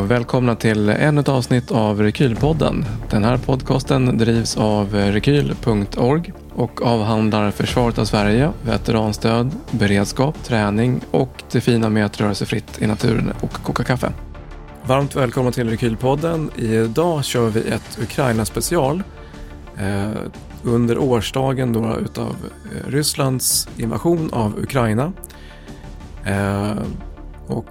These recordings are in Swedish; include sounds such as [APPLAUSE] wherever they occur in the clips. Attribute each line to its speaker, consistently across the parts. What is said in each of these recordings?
Speaker 1: och välkomna till ännu ett avsnitt av Rekylpodden. Den här podcasten drivs av rekyl.org och avhandlar försvaret av Sverige, veteranstöd, beredskap, träning och det fina med att röra sig fritt i naturen och koka kaffe. Varmt välkomna till Rekylpodden. Idag kör vi ett Ukraina-special eh, under årsdagen då utav eh, Rysslands invasion av Ukraina. Eh, och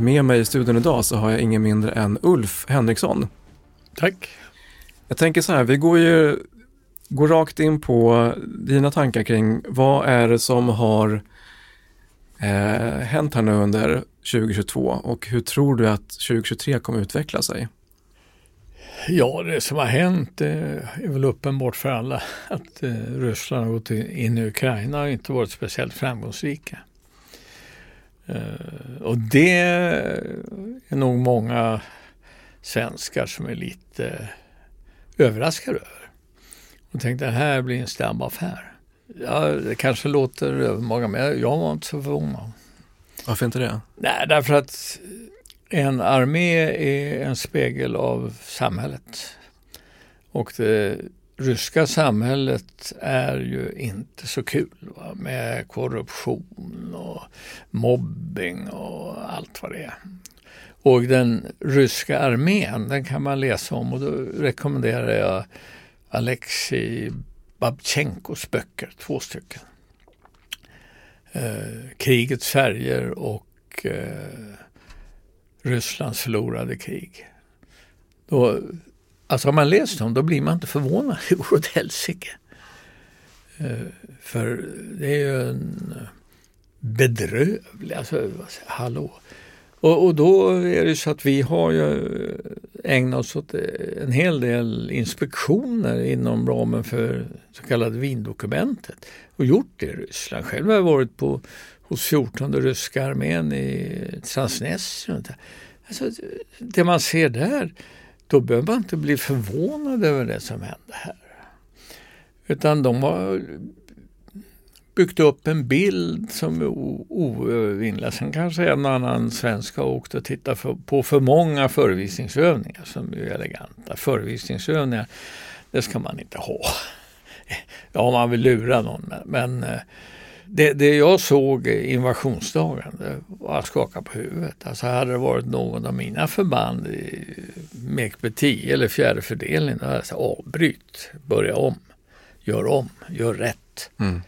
Speaker 1: med mig i studion idag så har jag ingen mindre än Ulf Henriksson.
Speaker 2: Tack.
Speaker 1: Jag tänker så här, vi går ju går rakt in på dina tankar kring vad är det som har eh, hänt här nu under 2022 och hur tror du att 2023 kommer utveckla sig?
Speaker 2: Ja, det som har hänt är väl uppenbart för alla att eh, Ryssland har gått in i Ukraina och inte varit speciellt framgångsrika. Eh, och det är nog många svenskar som är lite överraskade över. Och tänkte det här blir en snabb affär. Ja, det kanske låter övermaga men jag var inte så förvånad.
Speaker 1: Varför inte det?
Speaker 2: Nej, därför att en armé är en spegel av samhället. Och det ryska samhället är ju inte så kul va? med korruption och mobbing och allt vad det är. Och den ryska armén, den kan man läsa om och då rekommenderar jag Alexej Babchenkos böcker, två stycken. Eh, Krigets färger och eh, Rysslands förlorade krig. Då Alltså har man läst dem då blir man inte förvånad. [LAUGHS] Det går åt helsike. Eh, för det är ju en eh, bedrövlig, alltså hallå. Och, och, då är det så att vi har ju eh, ägnat oss åt en hel del inspektioner inom ramen för så kallade Wiendokumentet och gjort det i Ryssland. Själv har jag varit på, hos 14 ryska armén i Transnistrien. Alltså, det man ser där då behöver man inte bli förvånad över det som hände här. Utan de har byggt upp en bild som är oövervinnlig. Sen kanske en och annan svensk har åkt och tittat för, på för många förevisningsövningar som är eleganta. Förevisningsövningar, det ska man inte ha. [LAUGHS] Ja, man vill lura någon, men eh, det, det jag såg invasionsdagen, det var att skaka på huvudet. Alltså hade det varit någon av mina förband i MekB 10 eller fjärde fördelning, då hade jag sagt avbryt, börja om, gör om, gör rätt. Mm.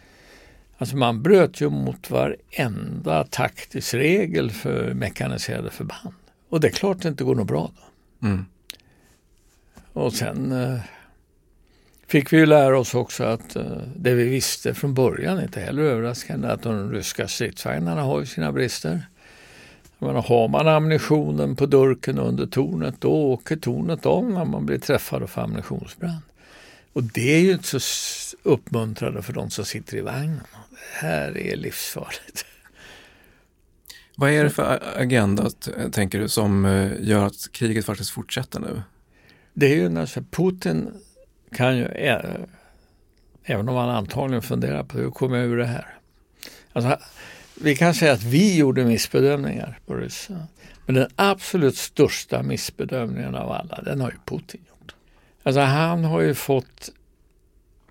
Speaker 2: Alltså man bröt ju mot varenda taktisk regel för mekaniserade förband. Och det är klart det inte går något bra då. Mm. Och sen eh, fick vi ju lära oss också att uh, det vi visste från början, inte heller överraskande, att de ryska stridsvagnarna har ju sina brister. Menar, har man ammunitionen på durken under tornet då åker tornet om när man blir träffad av ammunitionsbrand. Och det är ju inte så uppmuntrande för de som sitter i vagnen. Det här är livsfarligt.
Speaker 1: Vad är det för agenda, tänker du, som eh, gör att kriget faktiskt fortsätter nu?
Speaker 2: Det är ju när Putin kan ju, eh, även om man antagligen funderar på hur kommer jag ur det här. Alltså, vi kan säga att vi gjorde missbedömningar på ryssarna. Men den absolut största missbedömningen av alla, den har ju Putin gjort. Alltså han har ju fått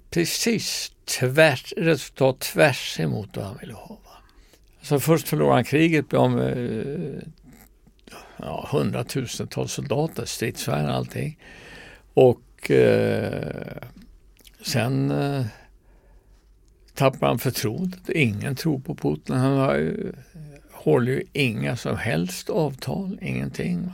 Speaker 2: precis tvärs, resultat tvärs emot vad han ville ha. Alltså först förlorade han kriget, blev av med eh, ja, hundratusentals soldater, stridsvagnar och allting. Och och eh, sen eh, tappar han förtroendet. Ingen tror på Putin. Han har ju, håller ju inga som helst avtal, ingenting.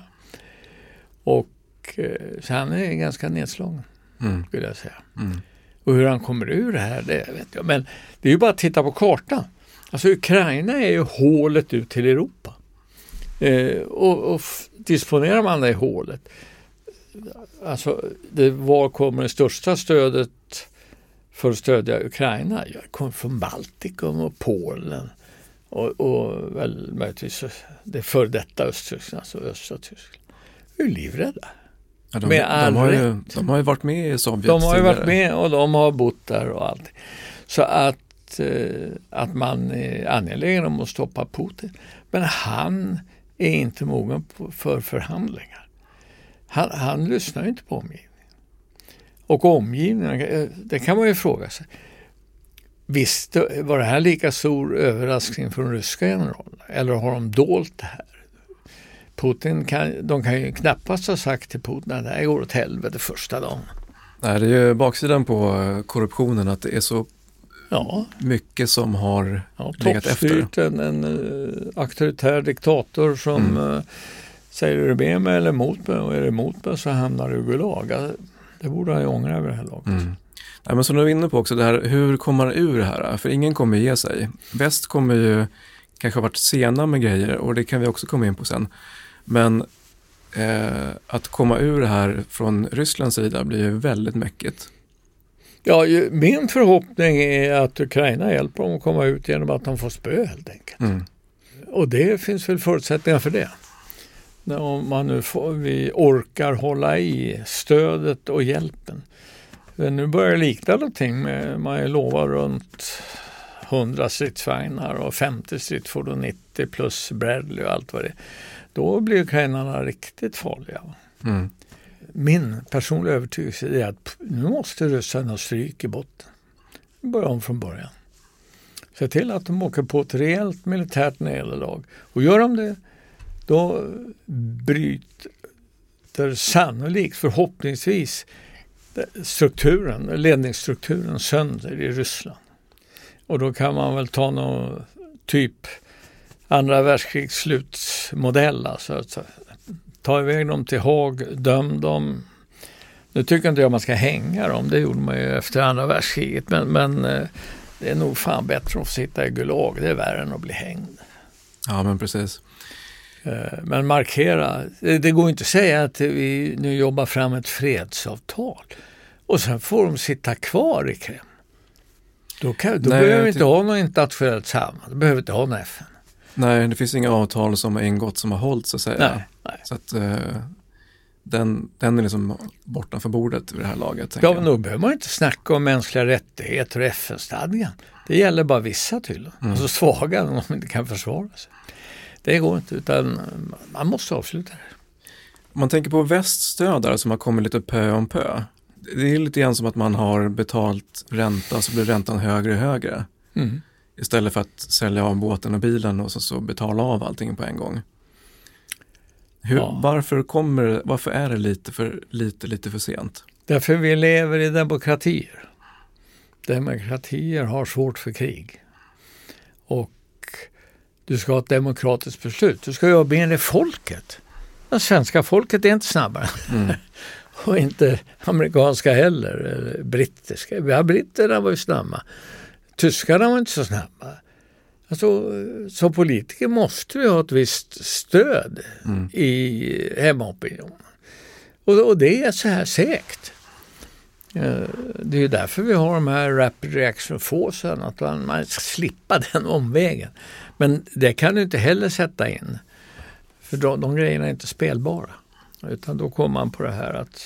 Speaker 2: Och eh, så han är ganska nedslagen, mm. skulle jag säga. Mm. Och hur han kommer ur det här, det vet jag. Men det är ju bara att titta på kartan. Alltså Ukraina är ju hålet ut till Europa. Eh, och, och disponerar man det hålet alltså, det, var kommer det största stödet för att stödja Ukraina? Ja, det kommer från Baltikum och Polen och, och väl möjligtvis det före detta Östtyskland, alltså östra Tyskland. De är livrädda.
Speaker 1: Ja, de, med de, har ju, de har ju varit med i Sovjet
Speaker 2: De har ju varit med och de har bott där och allt. Så att, eh, att man är angelägen om att stoppa Putin. Men han är inte mogen för förhandlingar. Han, han lyssnar inte på omgivningen. Och omgivningen, eh, det kan man ju fråga sig. Visst, var det här lika stor överraskning från ryska generaler? Eller har de dolt det här? Putin kan, de kan ju knappast ha sagt till Putin att det här går åt helvete första dagen.
Speaker 1: Nej, det är ju baksidan på eh, korruptionen att det är så ja. mycket som har ja, legat efter.
Speaker 2: En, en uh, auktoritär diktator som mm. Säger du med mig eller emot mig och är du emot mig så hamnar du i Gulag. Det borde han ju ångra över det här laget. Mm.
Speaker 1: Ja, men som du var inne på också, det här, hur kommer man ur det här? För ingen kommer ge sig. Väst kommer ju kanske ha varit sena med grejer och det kan vi också komma in på sen. Men eh, att komma ur det här från Rysslands sida blir ju väldigt mäckigt.
Speaker 2: Ja, min förhoppning är att Ukraina hjälper dem att komma ut genom att de får spö helt enkelt. Mm. Och det finns väl förutsättningar för det. Om man nu får, vi orkar hålla i stödet och hjälpen. Nu börjar det likna någonting med, man lovar runt 100 stridsvagnar och 50 stridsfordon 90 plus Bradley och allt vad det är. Då blir ukrainarna riktigt farliga. Mm. Min personliga övertygelse är att nu måste ryssarna stryk i botten. Börja om från början. Se till att de åker på ett rejält militärt nederlag. Och gör de det, då bryter sannolikt, förhoppningsvis, strukturen, ledningsstrukturen sönder i Ryssland. Och då kan man väl ta någon typ andra världskrigs slutmodell. Alltså, alltså ta iväg dem till Haag, döm dem. Nu tycker inte jag man ska hänga dem, det gjorde man ju efter andra världskriget. Men, men eh, det är nog fan bättre att få sitta i Gulag, det är värre än att bli hängd.
Speaker 1: Ja men precis.
Speaker 2: Eh, men markera, det går inte att säga att vi nu jobbar fram ett fredsavtal och sen får de sitta kvar i Kreml. Då, kan, då Nej, behöver vi inte ha något internationellt samarbete, då behöver vi inte ha något FN.
Speaker 1: Nej, det finns inga avtal som har ingått som har hållit så att säga. Nej, nej. Så att, uh, den, den är liksom bortanför bordet vid det här laget.
Speaker 2: Ja, men då behöver man inte snacka om mänskliga rättigheter och FN-stadgan. Det gäller bara vissa tydligen, mm. alltså svaga, om de inte kan försvara sig. Det går inte, utan man måste avsluta det.
Speaker 1: Om man tänker på väststödare som har kommit lite pö om pö. Det är lite grann som att man har betalt ränta så blir räntan högre och högre. Mm. Istället för att sälja av båten och bilen och så, så betala av allting på en gång. Hur, ja. varför, kommer, varför är det lite för, lite, lite för sent?
Speaker 2: Därför vi lever i demokratier. Demokratier har svårt för krig. Och du ska ha ett demokratiskt beslut. Du ska jobba med folket. Det svenska folket är inte snabbare. Mm. [LAUGHS] och inte amerikanska heller, eller brittiska. Ja, britterna var ju snabba. Tyskarna var inte så snabba. Alltså, som politiker måste vi ha ett visst stöd mm. i hemmaopinionen. Och, och det är så här segt. Eh, det är därför vi har de här rapid reaction forcen, att man, man ska slippa den omvägen. Men det kan du inte heller sätta in. För de, de grejerna är inte spelbara. Utan då kommer man på det här att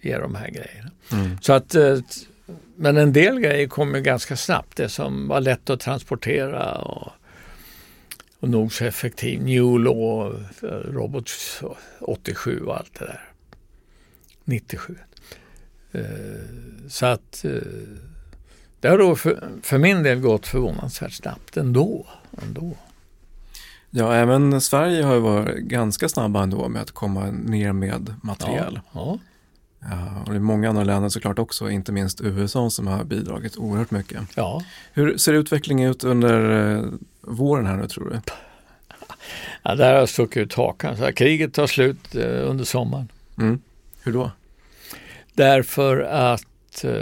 Speaker 2: ge de här grejerna. Mm. Så att, eh, men en del grejer kommer ganska snabbt. Det som var lätt att transportera och, och nog så effektiv. New Law, Robot 87 och allt det där. 97. Eh, så att eh, det har då för, för min del gått förvånansvärt snabbt ändå. Ändå.
Speaker 1: Ja, även Sverige har ju varit ganska snabba ändå med att komma ner med material. Ja, ja. ja och det är många andra länder såklart också, inte minst USA som har bidragit oerhört mycket. Ja. Hur ser utvecklingen ut under eh, våren här nu tror du? [LAUGHS]
Speaker 2: Ja, där har jag stuckit ut hakan. Så här, kriget tar slut eh, under sommaren.
Speaker 1: Mm. Hur då?
Speaker 2: Därför att eh,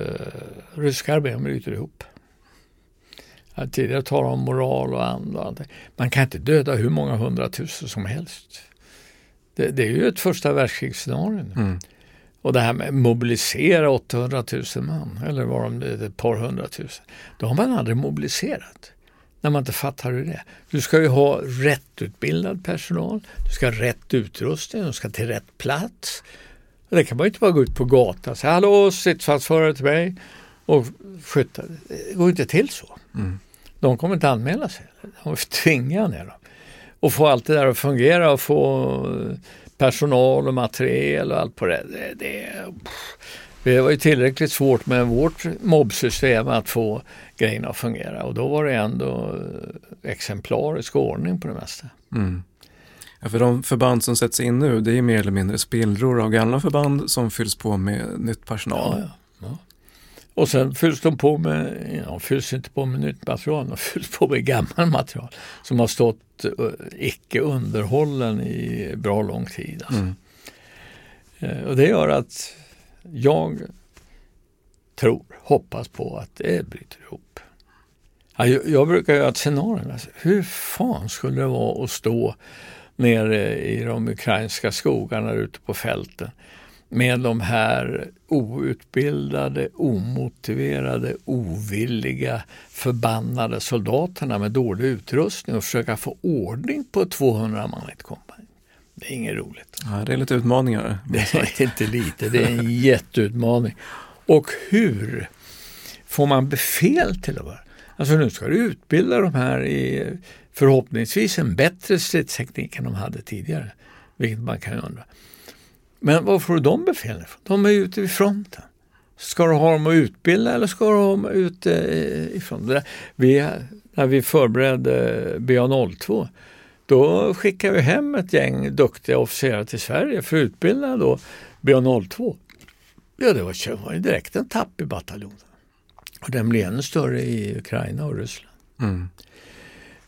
Speaker 2: ryska armén bryter ihop. Jag tidigare talat om moral och andra. Man kan inte döda hur många hundratusen som helst. Det, det är ju ett första världskrigsscenario. Mm. Och det här med att mobilisera 800 000 man, eller var de ett par hundratusen. Då har man aldrig mobiliserat. När man inte fattar hur det är. Du ska ju ha rätt utbildad personal, du ska ha rätt utrustning, du ska till rätt plats. Och det kan man ju inte bara gå ut på gatan och säga hallå stridsvagnsförare till mig och skjuta. Det går inte till så. Mm. De kommer inte anmäla sig. De får tvinga ner dem. och få allt det där att fungera och få personal och materiel och allt på det. det, det det var ju tillräckligt svårt med vårt mobbsystem att få grejerna att fungera och då var det ändå exemplarisk ordning på det mesta.
Speaker 1: Mm. Ja, för de förband som sätts in nu, det är mer eller mindre spillror av gamla förband som fylls på med nytt personal.
Speaker 2: Ja, ja. Och sen fylls de på med, ja, fylls inte på med nytt material, de fylls på med gammalt material som har stått uh, icke underhållen i bra lång tid. Alltså. Mm. Uh, och det gör att jag tror, hoppas på att det bryter ihop. Jag, jag brukar göra ett scenario. Alltså, hur fan skulle det vara att stå nere i de ukrainska skogarna ute på fälten med de här outbildade, omotiverade, ovilliga, förbannade soldaterna med dålig utrustning och försöka få ordning på 200 man i ett kompani. Det är inget roligt.
Speaker 1: Ja, det är lite utmaningar. [LAUGHS]
Speaker 2: Det är inte lite, det är en jätteutmaning. Och hur får man befäl till att vara? Alltså nu ska du utbilda de här i förhoppningsvis en bättre stridsteknik än de hade tidigare. Vilket man kan undra. Men var får du de befälen ifrån? De är ute vid fronten. Ska du ha dem att utbilda eller ska du ha dem ute ifrån? Vi, när vi förberedde BA02 då skickade vi hem ett gäng duktiga officerare till Sverige för att utbilda då BA02. Ja, det var, var direkt en tapp i bataljonen. Och den blir ännu större i Ukraina och Ryssland. Mm.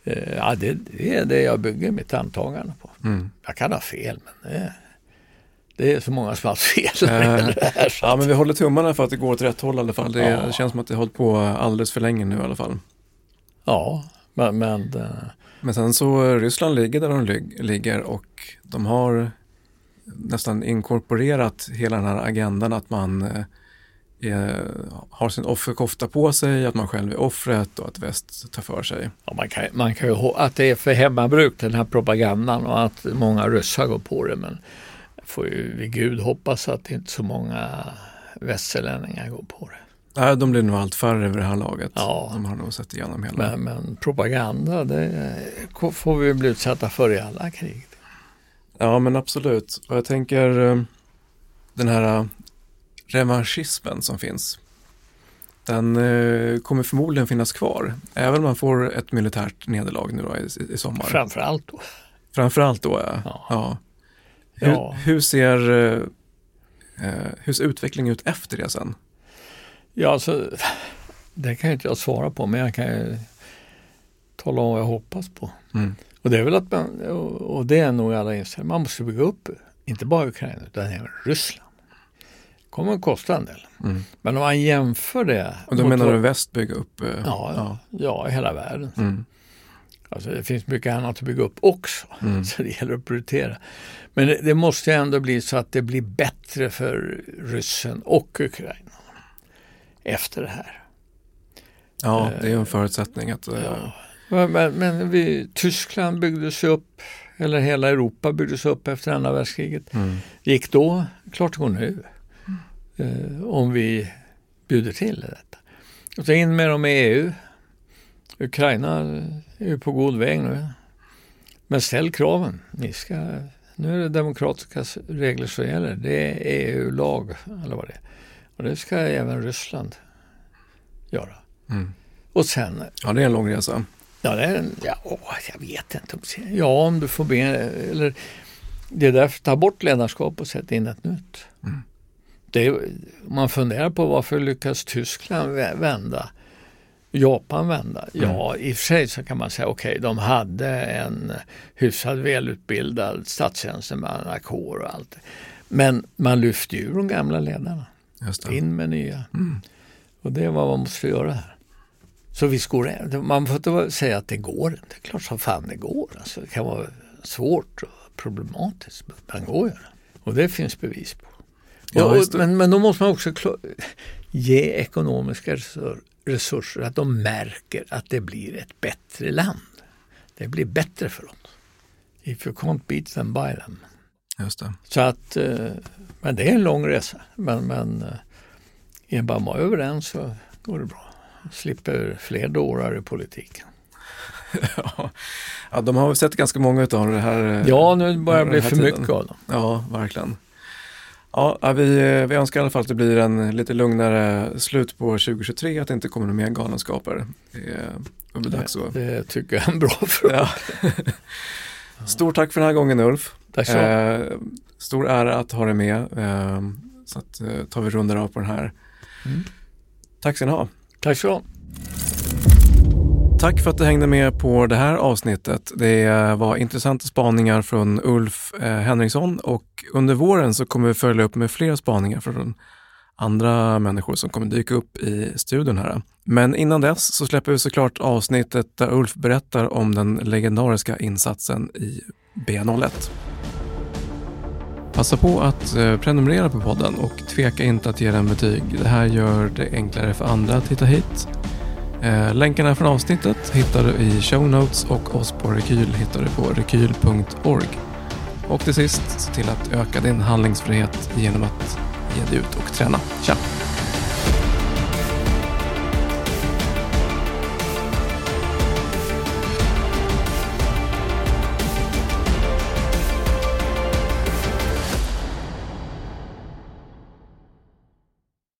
Speaker 2: Eh, ja, det, det, är det jag bygger mitt antagande på. Mm. Jag kan ha fel, men det, det är så många som har fel. Äh,
Speaker 1: ja, men vi håller tummarna för att det går åt rätt håll i alla fall. Det, ja. känns som att det har hållit på alldeles för länge nu i alla fall.
Speaker 2: Ja, men, men eh,
Speaker 1: men sen så Ryssland ligger där de ligger och de har nästan inkorporerat hela den här agendan att man eh, har sin offerkofta på sig, att man själv är offret och att väst tar för sig.
Speaker 2: Ja, man, kan, man kan ju att det är för hemmabruk den här propagandan och att många ryssar går på det men får ju vid gud hoppas att inte så många västerlänningar går på det.
Speaker 1: Nej, de blir nog allt färre över det här laget. Ja. De har nog sett igenom hela.
Speaker 2: Men, men propaganda, det får vi bli utsatta för i alla krig.
Speaker 1: Ja, men absolut. Och jag tänker eh, den här eh, revanschismen som finns. Den eh, kommer förmodligen finnas kvar, även om man får ett militärt nederlag nu då i, i sommar.
Speaker 2: Framförallt då.
Speaker 1: Framförallt då, ja. ja. ja. Hur, ja. hur, ser, hur ser utvecklingen ut efter det sen?
Speaker 2: Ja, alltså, det kan inte jag svara på, men jag kan ju tala om vad jag hoppas på. Mm. Och det är väl att man, och det är nog alla inser, man måste bygga upp, inte bara Ukraina, utan även Ryssland. Det kommer att kosta en del. Mm. Men om man jämför det.
Speaker 1: Och då menar du väst bygga upp? Eh,
Speaker 2: ja, ja. ja, hela världen. Mm. Alltså det finns mycket annat att bygga upp också, [LAUGHS] mm. så det gäller att prioritera. Men det, det måste ändå bli så att det blir bättre för ryssen och Ukraina efter det här.
Speaker 1: Ja, det är en förutsättning. att... Eh,
Speaker 2: ja. Men, men vi, Tyskland byggdes upp, eller hela Europa byggdes upp efter andra världskriget. Mm. Gick då, klart det går nu. Mm. om vi bjuder till detta. Och så in med dem i EU. Ukraina är ju på god väg nu. Men ställ kraven. Ni ska, nu är det demokratiska regler som gäller. Det är EU-lag eller vad det är. Och det ska även Ryssland göra. Mm. Och sen...
Speaker 1: Ja, det är en lång resa.
Speaker 2: Ja, det är en, ja jag vet inte. Ja, om du får be, eller Det är därför, ta bort ledarskap och sätt in ett nytt. Mm. Det man funderar på varför lyckas Tyskland vända? Japan vända? Mm. Ja, i och för sig så kan man säga okej, okay, de hade en hyfsat välutbildad statstjänstemannakår och allt. Men man lyfte ju de gamla ledarna. In med nya. Mm. Och det är vad man måste göra här. Så visst går det. Man får inte säga att det går inte. Det är klart som fan det går. Alltså, det kan vara svårt och problematiskt. Men går ju. Och det finns bevis på. Ja, och, men, men då måste man också ge ekonomiska resurser. Att de märker att det blir ett bättre land. Det blir bättre för oss. If you can't beat them, buy them.
Speaker 1: Just det.
Speaker 2: Så att, eh, men det är en lång resa. Men, men eh, är bara man överens så går det bra. Slipper fler dårar i politiken. [LAUGHS]
Speaker 1: ja, de har väl sett ganska många av det här. eh,
Speaker 2: Ja, nu börjar det bli för
Speaker 1: tiden.
Speaker 2: mycket av dem.
Speaker 1: Ja, verkligen. Ja, vi, vi önskar i alla fall att det blir en lite lugnare slut på 2023, att det inte kommer några mer galenskaper. Det blir dags att...
Speaker 2: Det tycker jag är en bra [LAUGHS] fråga.
Speaker 1: Ja. Stort tack för den här gången Ulf.
Speaker 2: Tack så.
Speaker 1: Eh, stor ära att ha dig med. Eh, så att, eh, tar vi rundar av på den här.
Speaker 2: Mm.
Speaker 1: Tack ska ni ha.
Speaker 2: Tack så.
Speaker 1: Tack för att du hängde med på det här avsnittet. Det var intressanta spaningar från Ulf eh, Henriksson och under våren så kommer vi följa upp med fler spaningar från andra människor som kommer dyka upp i studion här. Men innan dess så släpper vi såklart avsnittet där Ulf berättar om den legendariska insatsen i B01. Passa på att eh, prenumerera på podden och tveka inte att ge den betyg. Det här gör det enklare för andra att hitta hit. Eh, länkarna från avsnittet hittar du i show notes och oss på Rekyl hittar du på rekyl.org. Och till sist, se till att öka din handlingsfrihet genom att ge dig ut och träna. Tja!